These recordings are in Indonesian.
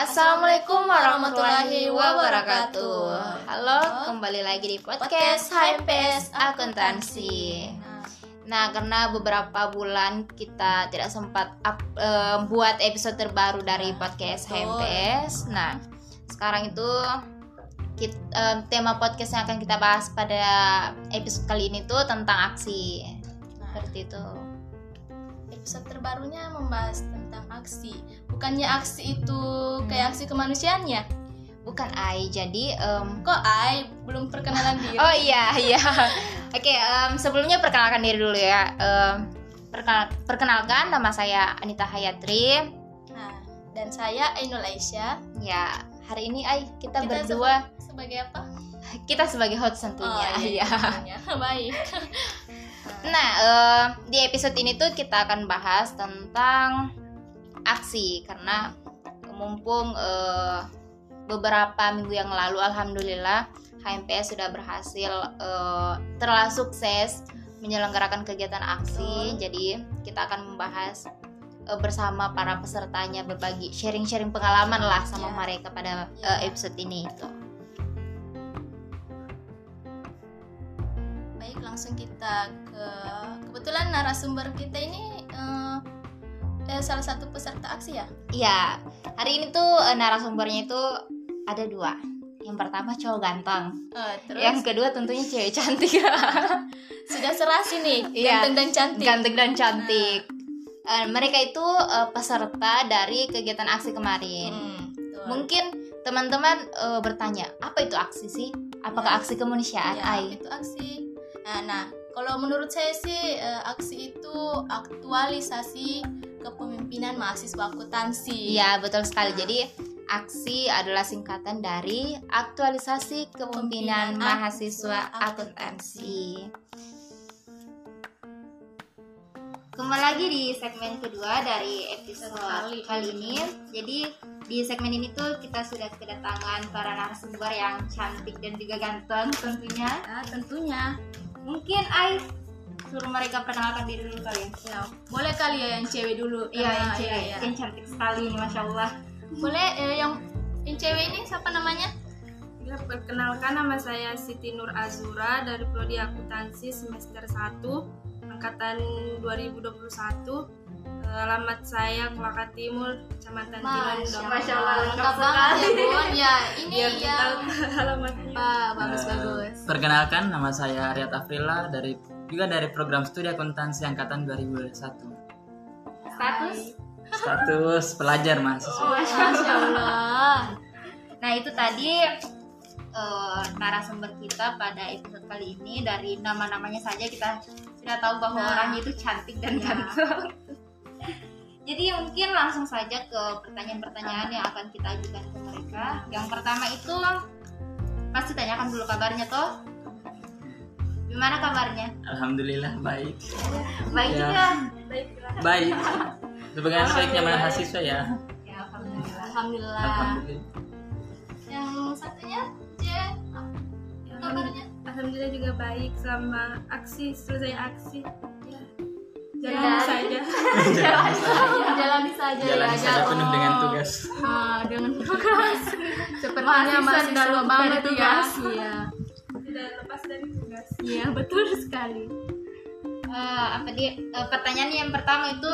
Assalamualaikum warahmatullahi wabarakatuh. Halo, kembali lagi di podcast HMPS Akuntansi. Nah, karena beberapa bulan kita tidak sempat up, eh, buat episode terbaru dari podcast HMPS. Nah, sekarang itu kit- eh, tema podcast yang akan kita bahas pada episode kali ini tuh tentang aksi. Seperti itu. episode terbarunya membahas tentang aksi. Bukannya aksi itu kayak aksi kemanusiaan ya? Bukan Ai, jadi em, Kok Ai belum perkenalan diri? Oh iya iya. Oke, em, sebelumnya perkenalkan diri dulu ya. Perkenal- perkenalkan nama saya Anita Hayatri. Nah, dan saya Ainul Aisyah. Ya, hari ini Ai kita, Kita berdua Sebagai apa? kita sebagai host tentunya. Oh, Iya. tentunya. Baik. Nah, em, di episode ini tuh kita akan bahas tentang aksi karena mumpung eh, beberapa minggu yang lalu alhamdulillah HMPS sudah berhasil eh, telah sukses menyelenggarakan kegiatan aksi. Jadi, kita akan membahas eh, bersama para pesertanya berbagi sharing-sharing pengalaman lah sama Ya. mereka pada eh, episode ini itu. Baik, langsung kita ke kebetulan narasumber kita ini eh, eh, salah satu peserta aksi ya? Iya, hari ini tuh eh, narasumbernya itu ada dua. Yang pertama cowok ganteng, Eh, terus yang kedua tentunya cewek cantik. sudah serasi nih, Iya. ganteng dan cantik. ganteng dan cantik. Eh, mereka itu eh, peserta dari kegiatan aksi kemarin. Hmm, betul. Mungkin teman-teman eh, bertanya, apa itu aksi sih? Apakah Ya. aksi kemanusiaan? Ya, itu aksi. Nah, nah, kalau menurut saya sih eh, aksi itu aktualisasi kepemimpinan mahasiswa akuntansi. Iya, betul sekali. Jadi aksi adalah singkatan dari aktualisasi kepemimpinan mahasiswa akuntansi. Kembali lagi di segmen kedua dari episode Kali kali ini. Jadi di segmen ini tuh kita sudah kedatangan para narasumber yang cantik dan juga ganteng tentunya. Nah, tentunya. Mungkin Ai suruh mereka perkenalkan diri dulu kali ya. Ya, boleh kali ya yang cewek dulu. Iya, yang cewek, iya, iya. yang cantik sekali ini, masya Allah. Boleh eh, yang yang cewek ini siapa namanya? Ya, perkenalkan nama saya Siti Nur Azura dari Prodi Akuntansi semester 1 angkatan 2021. Eh, Alamat saya Kelaka Timur, Kecamatan Tilan, Masya Allah, lengkap banget ya. Bun. Ya, ini ya. kita alamatnya. Pak, bagus Eh, bagus. Perkenalkan nama saya Riyad Afrila dari juga dari program studi akuntansi angkatan 2021. Status Status pelajar mahasiswa. Masya Allah. Nah itu tadi eh, narasumber kita pada episode kali ini dari nama-namanya saja kita sudah tahu bahwa Nah. orangnya itu cantik dan Ya. ganteng. Jadi mungkin langsung saja ke pertanyaan-pertanyaan yang akan kita ajukan ke mereka. Yang pertama itu pasti tanyakan dulu kabarnya toh. Gimana kabarnya? Alhamdulillah baik. Baik Ya. juga. Baik. Sebagai baiknya mahasiswa ya. Ya, alhamdulillah. Alhamdulillah. Alhamdulillah. Yang satunya, C, kabarnya? Alhamdulillah juga baik selama aksi selesai aksi. Ya. Ya. Jalan saja. Jalani saja, jalani saja Jalan ya. saja penuh dengan tugas. Ah, dengan tugas. Sepertinya masih dalam banget tugas. tugas. Iya. Tidak lepas dari tugas. Iya, betul sekali. Eh, apa dia eh, pertanyaan yang pertama itu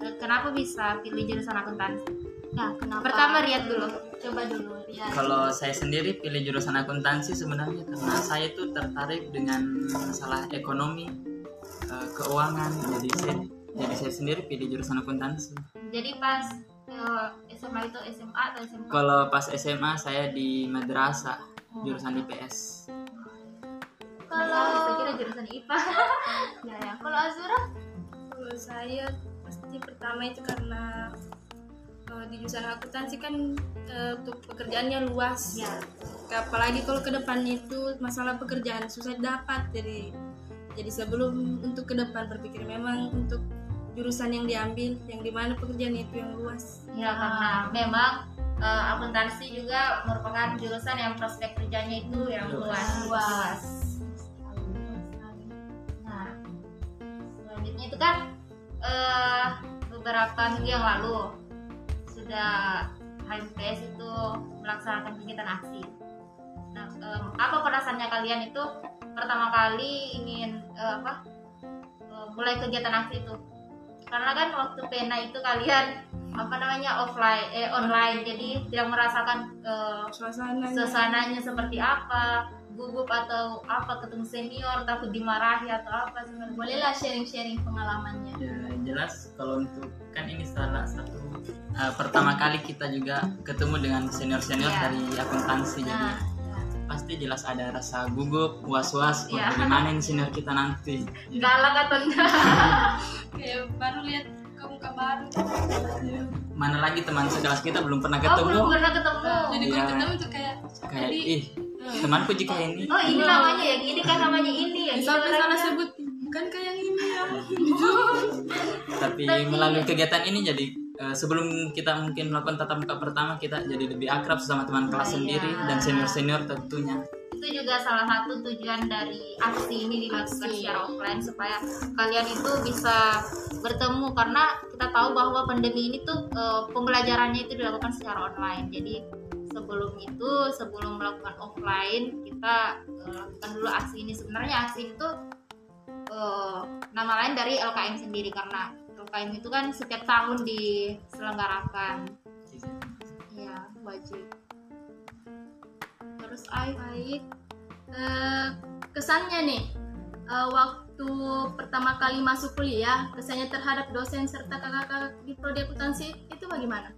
eh, kenapa bisa pilih jurusan akuntansi? Nah, kenapa? Pertama lihat dulu. coba dulu lihat. Kalau saya sendiri pilih jurusan akuntansi sebenarnya karena saya tuh tertarik dengan masalah ekonomi, eh, keuangan. Jadi saya jadi saya sendiri pilih jurusan akuntansi. Jadi pas SMA itu SMA atau SMA? Kalau pas SMA saya di madrasah jurusan IPS. Kalau saya kira jurusan IPA. Ya, ya. Kalau Azura? Kalau saya pasti pertama itu karena eh, di jurusan akuntansi kan eh, untuk pekerjaannya luas. Ya. Apalagi kalau ke depan itu masalah pekerjaan susah dapat. Jadi jadi sebelum untuk ke depan berpikir memang untuk jurusan yang diambil yang di mana pekerjaan itu yang luas. Ya karena memang eh, akuntansi juga merupakan jurusan yang prospek kerjanya itu yang luas. Luas. Itu kan eh, beberapa minggu yang lalu sudah HMPS itu melaksanakan kegiatan aksi. Nah, em, apa perasaannya kalian itu pertama kali ingin eh, apa eh, mulai kegiatan aksi itu? Karena kan waktu pena itu kalian apa namanya offline eh online jadi tidak merasakan eh, Suasananya. suasananya seperti apa gugup atau apa ketemu senior takut dimarahi atau apa sebenarnya bolehlah sharing-sharing pengalamannya ya jelas kalau untuk kan ini salah satu uh, pertama kali kita juga ketemu dengan senior senior Iya. dari akuntansi jadi nah pasti jelas ada rasa gugup was was Iya. bagaimana ini senior kita nanti galak atau enggak Kayak baru lihat ke muka baru. mana lagi teman sekelas kita belum pernah oh ketemu belum pernah ketemu Jadi Iya. kalau ketemu tuh kayak kayak Jadi- ih temanku jika ini. Oh ini namanya ya? Gini kan namanya ini ya? Sampai salah orangnya. sebut bukan kayak yang ini ya. tapi melalui kegiatan ini jadi eh, sebelum kita mungkin melakukan tatap muka pertama kita jadi lebih akrab sama teman kelas Iya. sendiri dan senior senior tentunya. Itu juga salah satu tujuan dari aksi ini dilakukan secara offline supaya kalian itu bisa bertemu. Karena kita tahu bahwa pandemi ini tuh eh, pembelajarannya itu dilakukan secara online. Jadi sebelum itu sebelum melakukan offline kita eh, lakukan dulu aksi ini. Sebenarnya aksi itu eh, nama lain dari LKM sendiri karena LKM itu kan setiap tahun diselenggarakan. Ya wajib. Terus Ai baik. Eh, kesannya nih eh, waktu pertama kali masuk kuliah kesannya terhadap dosen serta kakak-kakak di prodi akuntansi itu bagaimana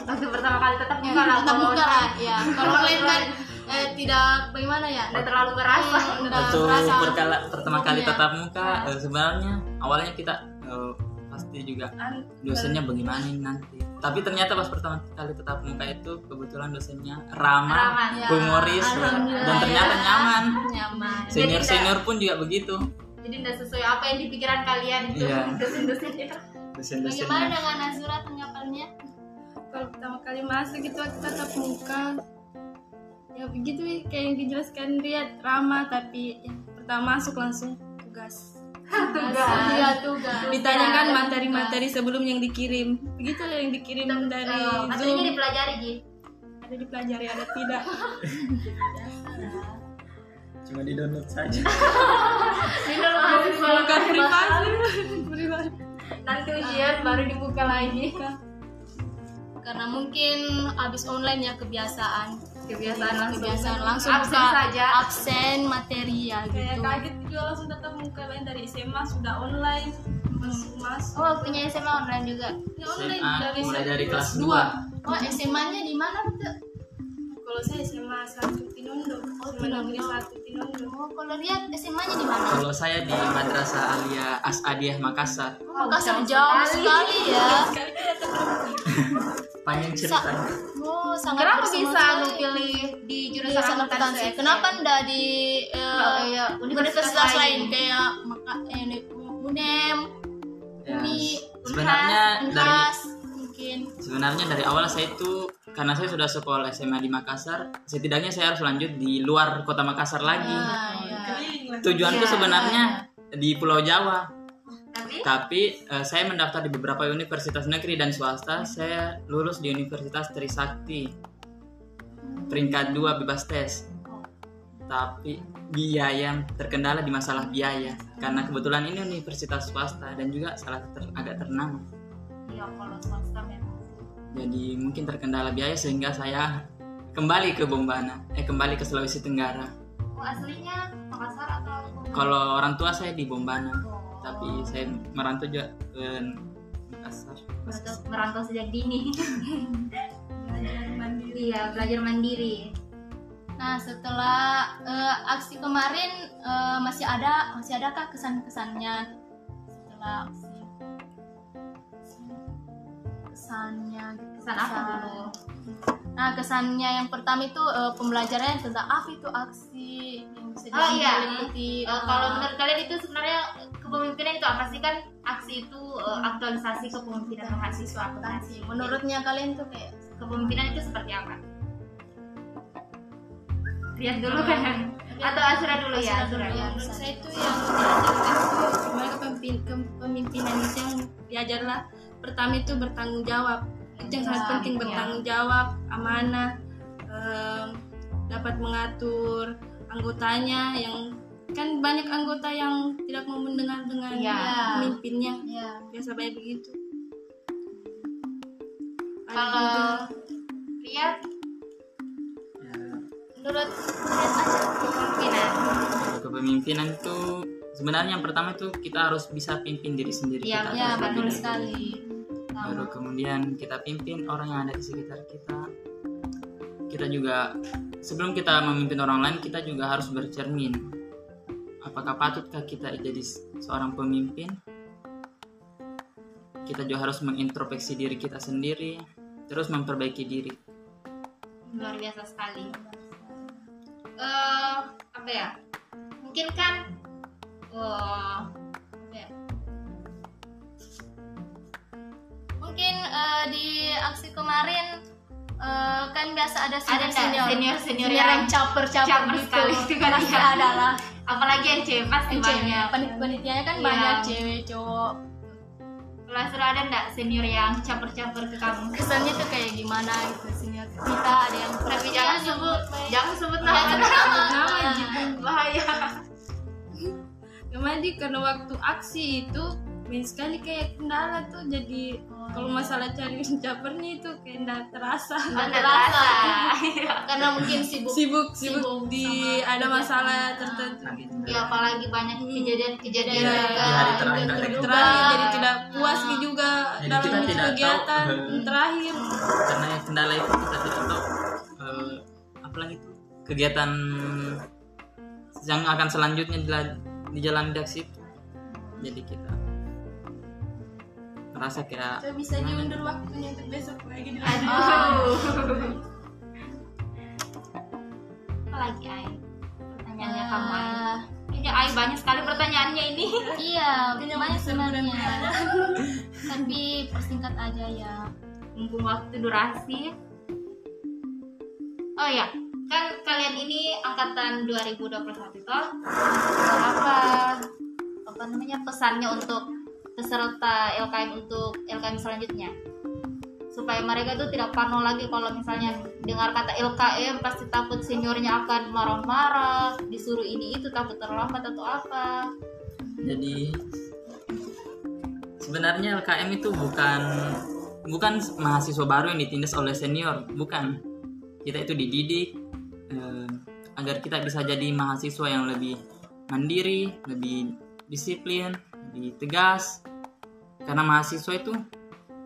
waktu pertama kali tetap muka lah tetap muka lah ya kalau lain kan eh, tidak bagaimana ya? Udah terlalu berasa Hmm, Waktu perkala, pertama kali Iya. tatap muka eh, sebenarnya awalnya kita eh, pasti juga dosennya bagaimana nanti. Tapi ternyata pas pertama kali tatap muka itu kebetulan dosennya ramah, Ramah, ya. humoris dan ternyata ya. nyaman. Nyaman senior senior pun juga begitu. Jadi udah sesuai apa yang dipikiran kalian itu Iya. dosen-dosen itu dosen bagaimana dengan Azura tanggapannya Kalau pertama kali masuk itu aku tatap muka. Ya begitu kayak yang dijelaskan dia ramah tapi ya, pertama masuk langsung tugas. iya tugas Ditanyakan materi-materi sebelum yang dikirim. Begitu yang dikirim dari Eh, materinya Zoom. dipelajari Ji Ada dipelajari ada tidak. cuma di download saja ini dulu mahasiswa Bukan. Privasi. nanti ujian baru dibuka lagi karena mungkin habis online ya kebiasaan. Kebiasaan langsung. Kebiasaan langsung absen buka saja. absen materi ya Kayak gitu. kaget juga langsung tatap muka lain dari SMA sudah online. Masuk masuk. oh punya SMA online juga? Ya, online SMA mulai dari kelas 2 oh SMA nya di mana tuh Kalau saya SMA satu Tinondo. Oh, Negeri satu Tinondo. oh kalau lihat SMA nya di mana? Kalau saya di Madrasah Alia Asadiah Makassar. Oh, Makassar jauh sekali ya. Sekali kita tatap panjang cerita. oh sangat kenapa bisa lu pilih di jurusan akuntansi SM? kenapa ndak di eh, Oh, iya, universitas universitas lain? kayak maka eh, UNEM Ya, Uni sebenarnya dari Unhas mungkin. Sebenarnya dari awal saya itu karena saya sudah sekolah SMA di Makassar setidaknya saya harus lanjut di luar kota Makassar lagi. Ah, ya. tujuanku Iya, sebenarnya di Pulau Jawa tapi? Tapi eh, saya mendaftar di beberapa universitas negeri dan swasta. Saya lulus di Universitas Trisakti. Peringkat dua bebas tes. Tapi biaya terkendala di masalah biaya. Karena kebetulan ini universitas swasta dan juga salah ter- agak ternama. Ya kalau swasta memang jadi mungkin terkendala biaya sehingga saya kembali ke Bombana. Eh kembali ke Sulawesi Tenggara. Oh, aslinya Makassar atau? Kalau orang tua saya di Bombana. Oh, tapi saya merantau juga ke Makassar merantau, merantau sejak dini Belajar mandiri. iya belajar mandiri Nah setelah eh, aksi kemarin eh, masih ada masih adakah kesan-kesannya setelah aksi kesannya kesan apa dulu Nah kesannya yang pertama itu eh, pembelajaran tentang apa itu aksi yang bisa Oh, iya. diikuti. Eh, kalau menurut kalian itu sebenarnya kepemimpinan itu apa sih? Kan aksi itu eh, aktualisasi kepemimpinan mahasiswa akuntansi menurutnya kalian tuh kayak kepemimpinan itu seperti apa? Lihat dulu. Kan atau Asura dulu ya Asura Asura dulu. Ya. Menurut saya itu yang diajarkan itu gimana kepemimpin, kepemimpinan itu yang diajarlah. Pertama itu bertanggung jawab. Yang sangat Ya, penting ya. bertanggung jawab amanah em, dapat mengatur anggotanya yang kan banyak anggota yang tidak mau mendengar dengan Iya. pemimpinnya. Ya biasa banyak begitu. Ada kalau lihat Ya, menurut lihat aja kepemimpinan? Kepemimpinan itu sebenarnya yang pertama itu kita harus bisa pimpin diri sendiri Iya, kita ya harus betul sekali. Baru kemudian kita pimpin orang yang ada di sekitar kita. Kita juga sebelum kita memimpin orang lain kita juga harus bercermin apakah patutkah kita jadi seorang pemimpin? Kita juga harus mengintrospeksi diri kita sendiri terus memperbaiki diri. Luar biasa sekali. Eh apa ya? Mungkin kan apa ya, mungkin eh, di aksi kemarin eh, kan biasa ada senior senior senior senior yang yang caper caper gitu. sekali. Itu kan pasti ya. ada lah apalagi yang cewek pasti banyak. Penit penitiannya kan Iya. banyak cewek cowok. Suruh ada nggak senior yang caper-caper ke kamu? Kesannya tuh kayak gimana gitu senior? Kita ada yang tapi jangan sebut jangan sebut Jangan nama. sebut nama. nama gitu. bahaya. Kemarin di- karena waktu aksi itu main sekali kayak kendala tuh jadi kalau masalah cari capernya itu kayak nggak terasa. Nggak terasa. terasa. Karena mungkin sibuk sibuk sibuk, Sibuk di ada masalah tertentu ya apalagi banyak kejadian-kejadian Iya, juga. di hari terakhir jadi tidak puas Nah. juga Jadi dalam kita tidak kegiatan tahu, eh, terakhir. karena yang kendala itu kita tidak tahu eh, apalagi itu? Kegiatan yang akan selanjutnya di jalan daksi itu. Jadi kita merasa kayak Saya bisa diundur waktunya untuk besok lagi di Aduh. Apa lagi Ai? Pertanyaannya kamu Ai. Ah, Kayaknya Ai banyak sekali pertanyaannya ini. iya banyak dan sebenarnya tapi persingkat aja ya Mumpung waktu durasi. Oh ya, kan kalian ini angkatan 2021 toh? Apa apa namanya pesannya untuk peserta LKM untuk LKM selanjutnya? supaya mereka itu tidak parno lagi kalau misalnya dengar kata LKM pasti takut seniornya akan marah-marah disuruh ini itu takut terlambat atau apa jadi sebenarnya LKM itu bukan bukan mahasiswa baru yang ditindas oleh senior bukan kita itu dididik eh, agar kita bisa jadi mahasiswa yang lebih mandiri lebih disiplin lebih tegas karena mahasiswa itu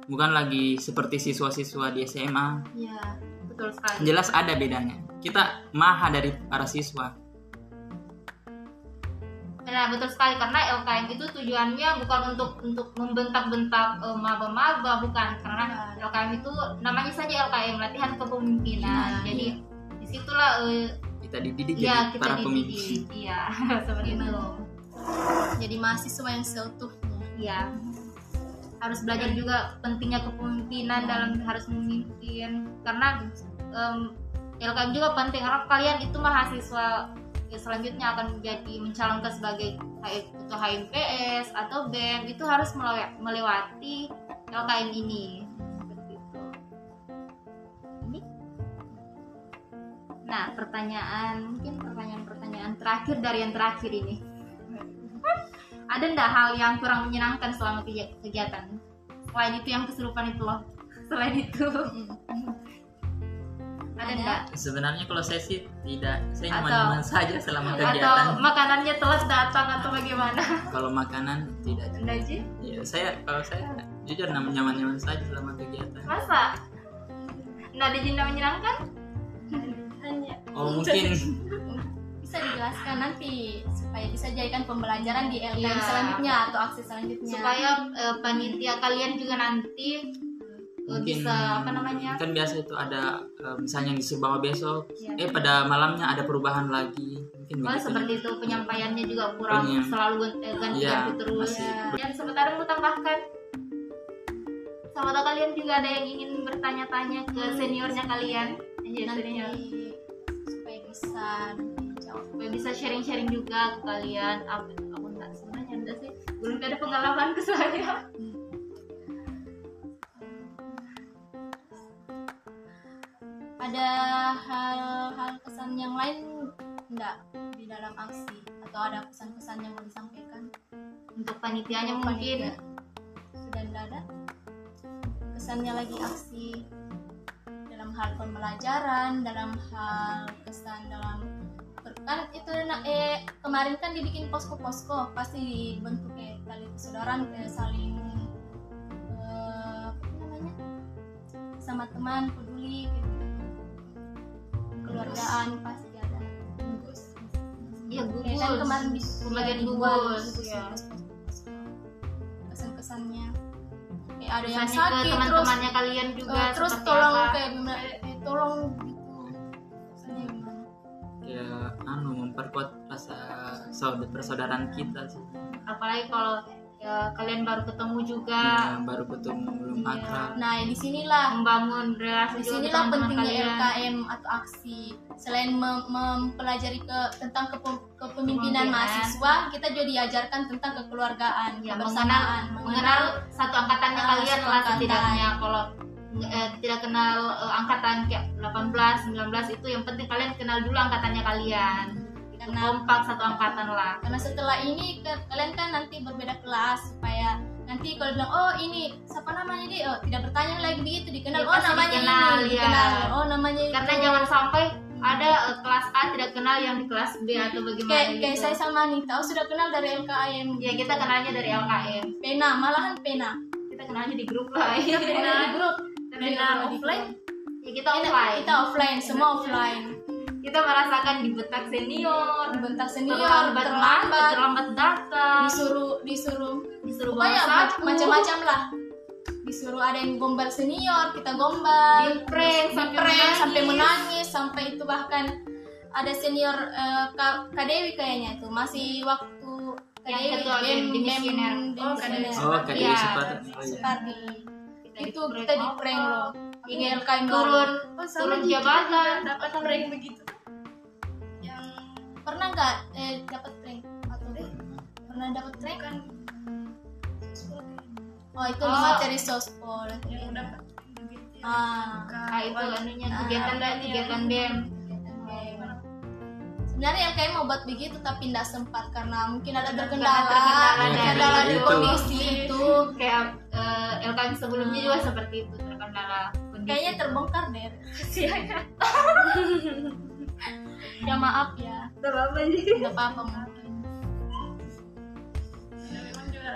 bukan lagi seperti siswa-siswa di SMA ya betul sekali. Jelas ada bedanya. Kita maha dari para siswa. Nah, betul sekali. Karena LKM itu tujuannya bukan untuk untuk membentak-bentak eh, maba-maba, bukan. Karena LKM itu namanya saja LKM latihan kepemimpinan. Iya, Jadi di situlah eh, kita dididik ya jadi kita para pemimpin. Dididik. Iya, seperti itu. jadi mahasiswa yang seutuhnya. Iya. Harus belajar juga pentingnya kepemimpinan dalam harus memimpin. Karena em, LKM juga penting. Karena kalian itu mahasiswa ya, selanjutnya akan menjadi mencalonkan sebagai ketua HMPS atau BEM itu harus melewa- melewati LKM. Ini. Nah, pertanyaan mungkin pertanyaan-pertanyaan terakhir dari yang terakhir ini ada ndak hal yang kurang menyenangkan selama kegi- kegiatan? Selain itu yang kesurupan itu loh. Selain itu. Ada ndak sebenarnya kalau saya sih tidak saya Atau- nyaman-nyaman saja selama atau kegiatan. makanannya telat datang atau bagaimana? Kalau makanan tidak enggak sih? Ya saya kalau saya jujur nyaman-nyaman saja selama kegiatan. Masa? Nggak ada jenda menyenangkan? Hanya. Oh mungkin bisa dijelaskan nanti supaya bisa jadikan pembelajaran di LKM Iya. selanjutnya atau aksi selanjutnya supaya eh, panitia kalian juga nanti eh, mungkin bisa apa namanya kan biasa itu ada eh, misalnya disuruh bawa besok Iya. eh pada malamnya ada perubahan lagi mungkin Oh, seperti itu penyampaiannya juga kurang Penyampaian. selalu gan- ganti-ganti Iya, terus. masih- Dan sebentar mau tambahkan. Sama kalian juga ada yang ingin bertanya-tanya ke seniornya kalian. Iya, nanti senior. supaya bisa Supaya bisa sharing-sharing juga ke kalian. Aku, aku enggak sebenarnya enggak sih. Belum ada pengalaman ke saya. ada hal-hal kesan yang lain enggak di dalam aksi atau ada pesan-pesan yang mau disampaikan untuk panitianya mungkin Panitia. sudah tidak ada kesannya lagi aksi dalam hal pembelajaran dalam hal kesan dalam kan itu na- eh kemarin kan dibikin posko-posko pasti dibentuk kayak tali persaudaraan kayak saling eh, apa namanya sama teman peduli gitu. Keluargaan pasti ada. Iya gugus Kayak kan kemarin di pembagian gugus gugus ya. kesan-kesannya. Kayak ada yang sakit teman-temannya kalian juga eh, terus tolong kayak eh, tolong memperkuat rasa saudara persaudaraan kita sih. Apalagi kalau ya, kalian baru ketemu juga. Ya, baru ketemu belum Iya. akrab. Nah di sinilah membangun relasi di juga sinilah dengan teman pentingnya kalian. LKM atau aksi. Selain mem- mempelajari ke tentang kepe- kepemimpinan mahasiswa kita juga diajarkan tentang kekeluargaan ya mengenal kebersamaan. mengenal satu angkatannya Ah, kalian lah setidaknya. kalau eh, tidak kenal eh, angkatan kayak 18 19 itu yang penting kalian kenal dulu angkatannya kalian Karena- kompak satu angkatan lah. Karena setelah ini ke- kalian kan nanti berbeda kelas supaya nanti kalau bilang oh ini siapa namanya dia? Oh tidak bertanya lagi begitu dikenal. Ya, oh namanya dikenal, ini ya. dikenal oh namanya karena itu. jangan sampai ada eh, kelas A tidak kenal yang di kelas B atau bagaimana kayak gitu. kayak saya sama Anita oh sudah kenal dari LKM ya kita kenalnya dari LKM pena malahan pena. Kita kenalnya di grup lah. kita pena di grup. Pena offline? ya kita Kita- offline. kita offline semua offline kita merasakan dibetak senior bentar senior terlambat terlambat. terlambat datang. Disuruh disuruh. Disuruh pokoknya macam-macam lah. Disuruh ada yang gombal senior kita gombal Di-prank sampai menangis. sampai menangis sampai itu bahkan ada senior eh, Kak Kak Dewi kayaknya itu masih waktu Kak Yang Dewi ketua Oh, oh kayak Iya. sepatu. Oh, iya. Supardi. Kita itu di-prank. kita di prank. loh ini LKM turun. Oh, turun jabatan. dapat prank begitu. Yang pernah nggak eh, dapat prank atau pernah. dapat prank kan oh itu Oh. materi sospol. Yang dapat begitu. ah. Nah itu anunya. Ah, kegiatan dan kegiatan BEM sebenarnya LKM mau buat begitu tapi tidak sempat karena mungkin ada terkendala terkendala terkendala di itu. kondisi itu. Kayak eh, LKM sebelumnya juga seperti itu terkendala kondisi. Kayaknya terbongkar deh. Ya maaf ya. Apa sih? nggak apa-apa Memang juga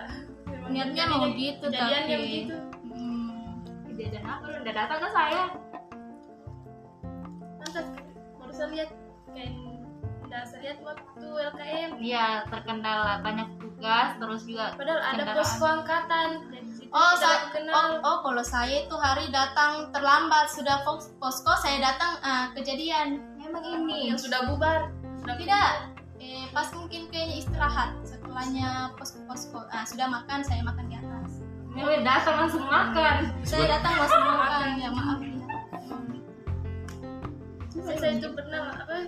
niatnya mau gitu kejadiannya tapi begitu. hmm, kejadian apa? Lu udah datang ke saya. Mantap. Baru saya lihat kayak lihat waktu LKM. iya terkendala banyak tugas terus juga Padahal ada posko angkatan. dan di situ Oh, saya, kenal. oh, oh, kalau saya itu hari datang terlambat sudah pos- posko saya datang ah, kejadian memang ini yang sudah bubar. Sudah tidak eh, pas mungkin kayaknya istirahat setelahnya posko posko ah, sudah makan saya makan di atas Ini datang langsung makan saya datang langsung makan ya maaf ya. saya, saya itu pernah apa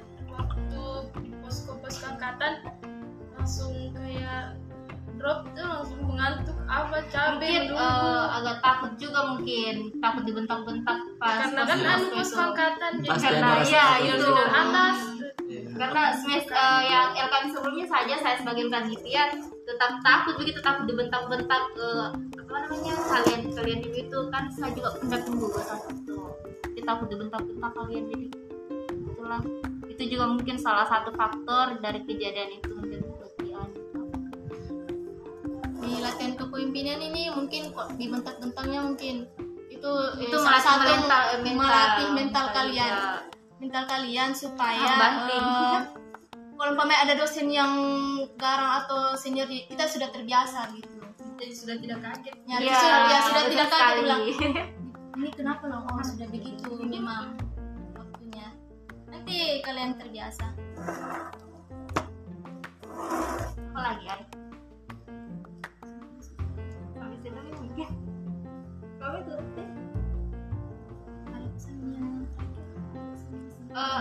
juga mungkin takut dibentak-bentak pas karena pas kan anu itu. posko angkatan Karena rasa iya, iya, juga. dari atas karena semester eh, yang LKM sebelumnya saja saya sebagai penelitian tetap takut begitu takut dibentak-bentak ke apa namanya kalian kalian itu kan saya juga pendak tunggu satu. Jadi takut dibentak-bentak kalian jadi itulah. Itu juga mungkin salah satu faktor dari kejadian itu mungkin di latihan kepemimpinan ini mungkin kok dibentak-bentaknya mungkin. Itu itu eh, salah melatih satu mental, eh, mental. melatih mental Iya. kalian. mental kalian supaya eh, kalau umpamanya ada dosen yang garang atau senior kita sudah terbiasa gitu. Jadi sudah tidak kaget. Nyari Iya, sudah ya sudah tidak kaget sekali. bilang ini kenapa loh oh sudah begitu? Memang waktunya. Nanti kalian terbiasa. Apa lagi Ari?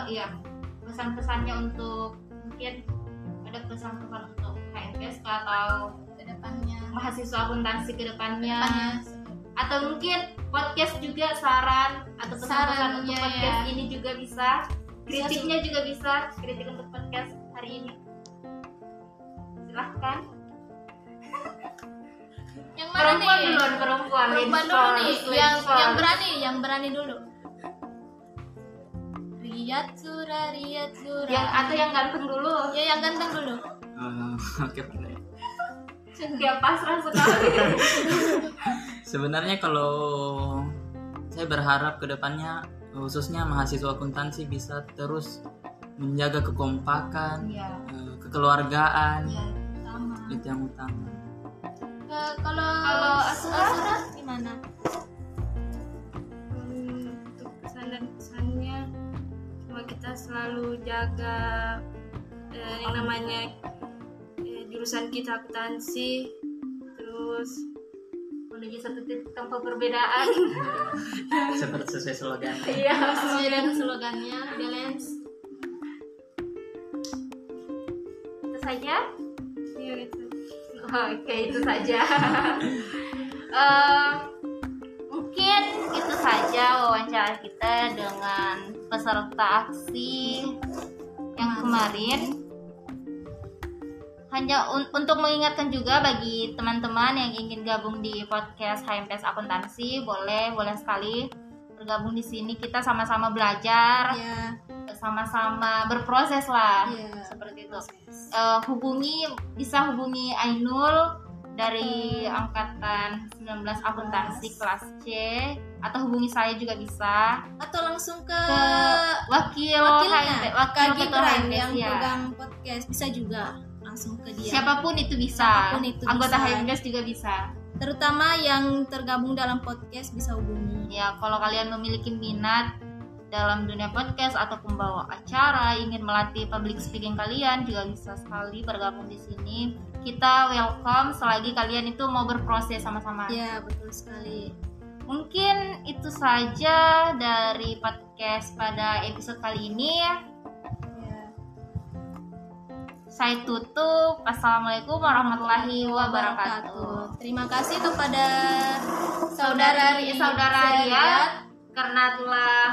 Iya pesan-pesannya untuk mungkin ada pesan-pesan untuk HMPSK atau ke depannya. mahasiswa akuntansi ke depannya? Depannya. atau mungkin podcast juga saran atau pesan-pesan untuk podcast iya. ini juga bisa? Kritiknya juga bisa kritik untuk podcast hari ini. Silahkan. Yang mana perempuan nih? duluan perempuan. Perempuan dulu nih. yang yang berani yang berani dulu Riyad Sura Riyad Sura yang atau yang ganteng dulu. Ya yang ganteng dulu. Eh, Oke, boleh. dia pasrah sekali. Sebenarnya kalau saya berharap ke depannya khususnya mahasiswa akuntansi bisa terus menjaga kekompakan, ya kekeluargaan, ya sama. Itu yang utama. Eh, kalau Kalau Asura? Asura gimana? Hmm, untuk pesan dan pesannya kita selalu jaga eh, yang namanya eh, jurusan kita akuntansi. Terus menuju satu titik tanpa perbedaan. Seperti sesuai slogan. iya sesuai dengan slogannya balance. Itu saja? Ya gitu Oke itu saja. Eh, mungkin itu saja wawancara kita dengan peserta aksi yang kemarin. Hanya un- untuk mengingatkan juga bagi teman-teman yang ingin gabung di podcast HMPS Akuntansi, boleh boleh sekali bergabung di sini. Kita sama-sama belajar, ya sama-sama berproses lah. Ya seperti itu. Eh, hubungi bisa hubungi Ainul dari angkatan 19 akuntansi kelas. C atau hubungi saya juga bisa. Atau langsung ke, ke wakil wakilnya? HMP, wakil ketua yang ya. pegang podcast. Bisa juga langsung ke dia. Siapa pun itu bisa. Siapa pun itu anggota. HMPS juga bisa. Terutama yang tergabung dalam podcast bisa hubungi. Ya kalau kalian memiliki minat dalam dunia podcast atau pembawa acara ingin melatih public speaking kalian juga bisa sekali bergabung di sini kita welcome selagi kalian itu mau berproses sama-sama. Ya betul sekali. Mungkin itu saja dari podcast pada episode kali ini. Ya. saya tutup. Assalamualaikum warahmatullahi wabarakatuh. Terima kasih kepada saudara saudara Riyad karena telah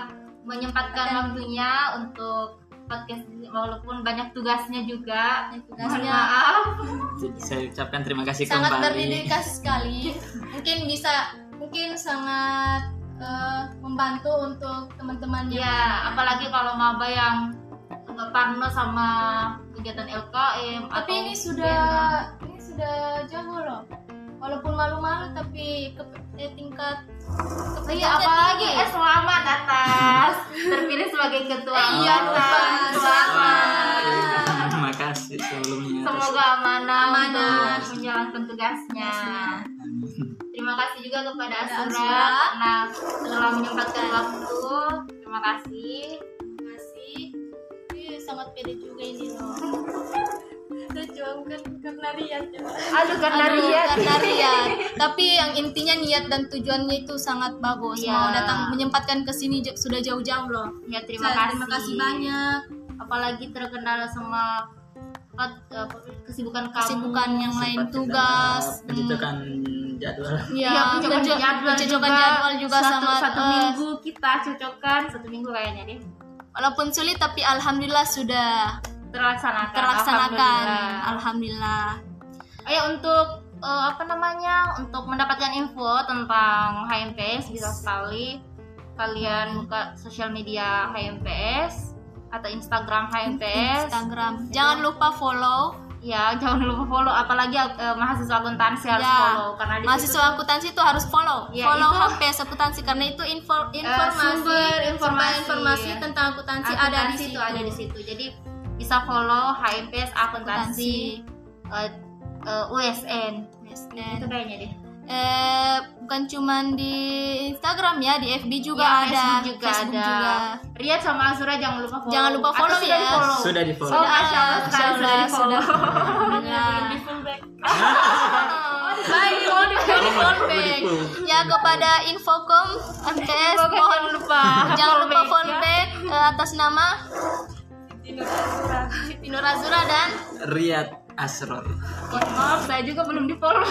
menyempatkan waktunya untuk podcast ini, walaupun banyak tugasnya juga. Tugasnya. Maaf. Saya ucapkan terima kasih sangat kembali. berdedikasi sekali. Mungkin bisa mungkin sangat eh, membantu untuk teman-teman yang ya apalagi kalau maba yang nggak partner sama kegiatan LKM tapi atau ini sudah ini sudah jago loh. Walaupun malu-malu tapi ke, eh, tingkat Iya, apalagi eh selamat atas terpilih sebagai ketua Iya, angkatan. lupa. Selamat. Terima kasih sebelumnya. Semoga amanah, Amanah. untuk menjalankan tugasnya. Terima kasih juga kepada Asura Asura. karena telah menyempatkan waktu. Terima kasih. Terima kasih Ih, sangat pede juga ini loh karena ya Pak. Aduh karena Aduh, Riyad. karena Riyad. Tapi yang intinya niat dan tujuannya itu sangat bagus. Iya. Mau datang menyempatkan ke sini j- sudah jauh-jauh loh. Ya terima Saya kasih. Terima kasih banyak. Apalagi terkendala sama eh, kesibukan kamu. Kesibukan yang lain tugas. Pencocokan jadwal. Iya, Ya, pencocokan penco- jadwal pencocokan juga. jadwal juga satu, sama satu eh, minggu kita cocokkan satu minggu kayaknya deh Walaupun sulit tapi alhamdulillah sudah terlaksanakan. terlaksanakan. Alhamdulillah. Alhamdulillah. Ayo untuk eh, apa namanya untuk mendapatkan info tentang HMPS bisa sekali kalian buka sosial media HMPS atau Instagram HMPS. Instagram. Jangan lupa follow. Ya jangan lupa follow apalagi eh, mahasiswa akuntansi harus Ya, follow karena di situ Mahasiswa akuntansi itu harus follow. Ya, follow itu- HMPS akuntansi karena itu info, informasi sumber informasi. sumber informasi tentang akuntansi, ada di akuntansi situ. itu ada di situ. Jadi bisa follow HMPS akuntansi eh, eh, USN. USN. Itu kayaknya deh. Eh, bukan cuman di Instagram ya, di FB juga Ya, ada, Facebook juga Facebook ada. juga. Riyad sama Azura jangan lupa follow. Jangan lupa Atau follow sudah ya. di-follow? Sudah di follow. Oh, Masya Allah, sekali sudah di follow. Alhamdulillah. Di fullback. Baik, mau di. Ya kepada Infocom MTS mohon lupa jangan lupa fallback eh, atas nama Siti Nur Azura dan Riyad Asror. Mohon maaf, saya juga belum di follow.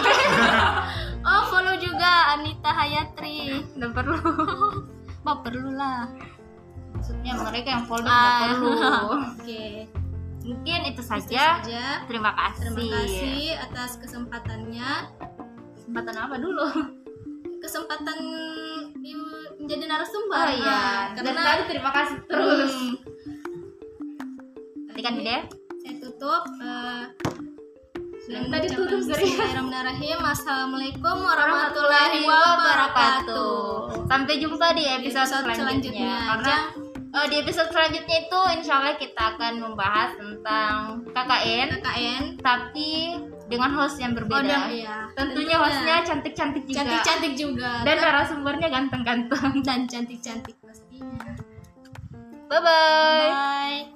oh follow juga Anita Hayatri Nggak perlu. Mau perlu lah. Maksudnya mereka yang Ah, nggak perlu. Oke. Mungkin itu Itu saja. saja. Terima kasih. Terima kasih atas kesempatannya. Kesempatan apa dulu? Kesempatan di- menjadi narasumber. Oh iya. Ah, Dan karena tadi terima kasih terus. Hmm, Kan deh. saya tutup. Dan dengan tadi tutup. Bismillahirrahmanirrahim. Assalamualaikum warahmatullahi wabarakatuh. Sampai jumpa di episode, Episode selanjutnya. selanjutnya. Karena eh, di episode selanjutnya itu insya Allah kita akan membahas tentang KKN, KKN. tapi dengan host yang Oh, berbeda. dan iya. Tentunya hostnya cantik-cantik juga. cantik-cantik juga. Dan narasumbernya ganteng-ganteng. dan cantik-cantik pastinya. Bye bye. Bye.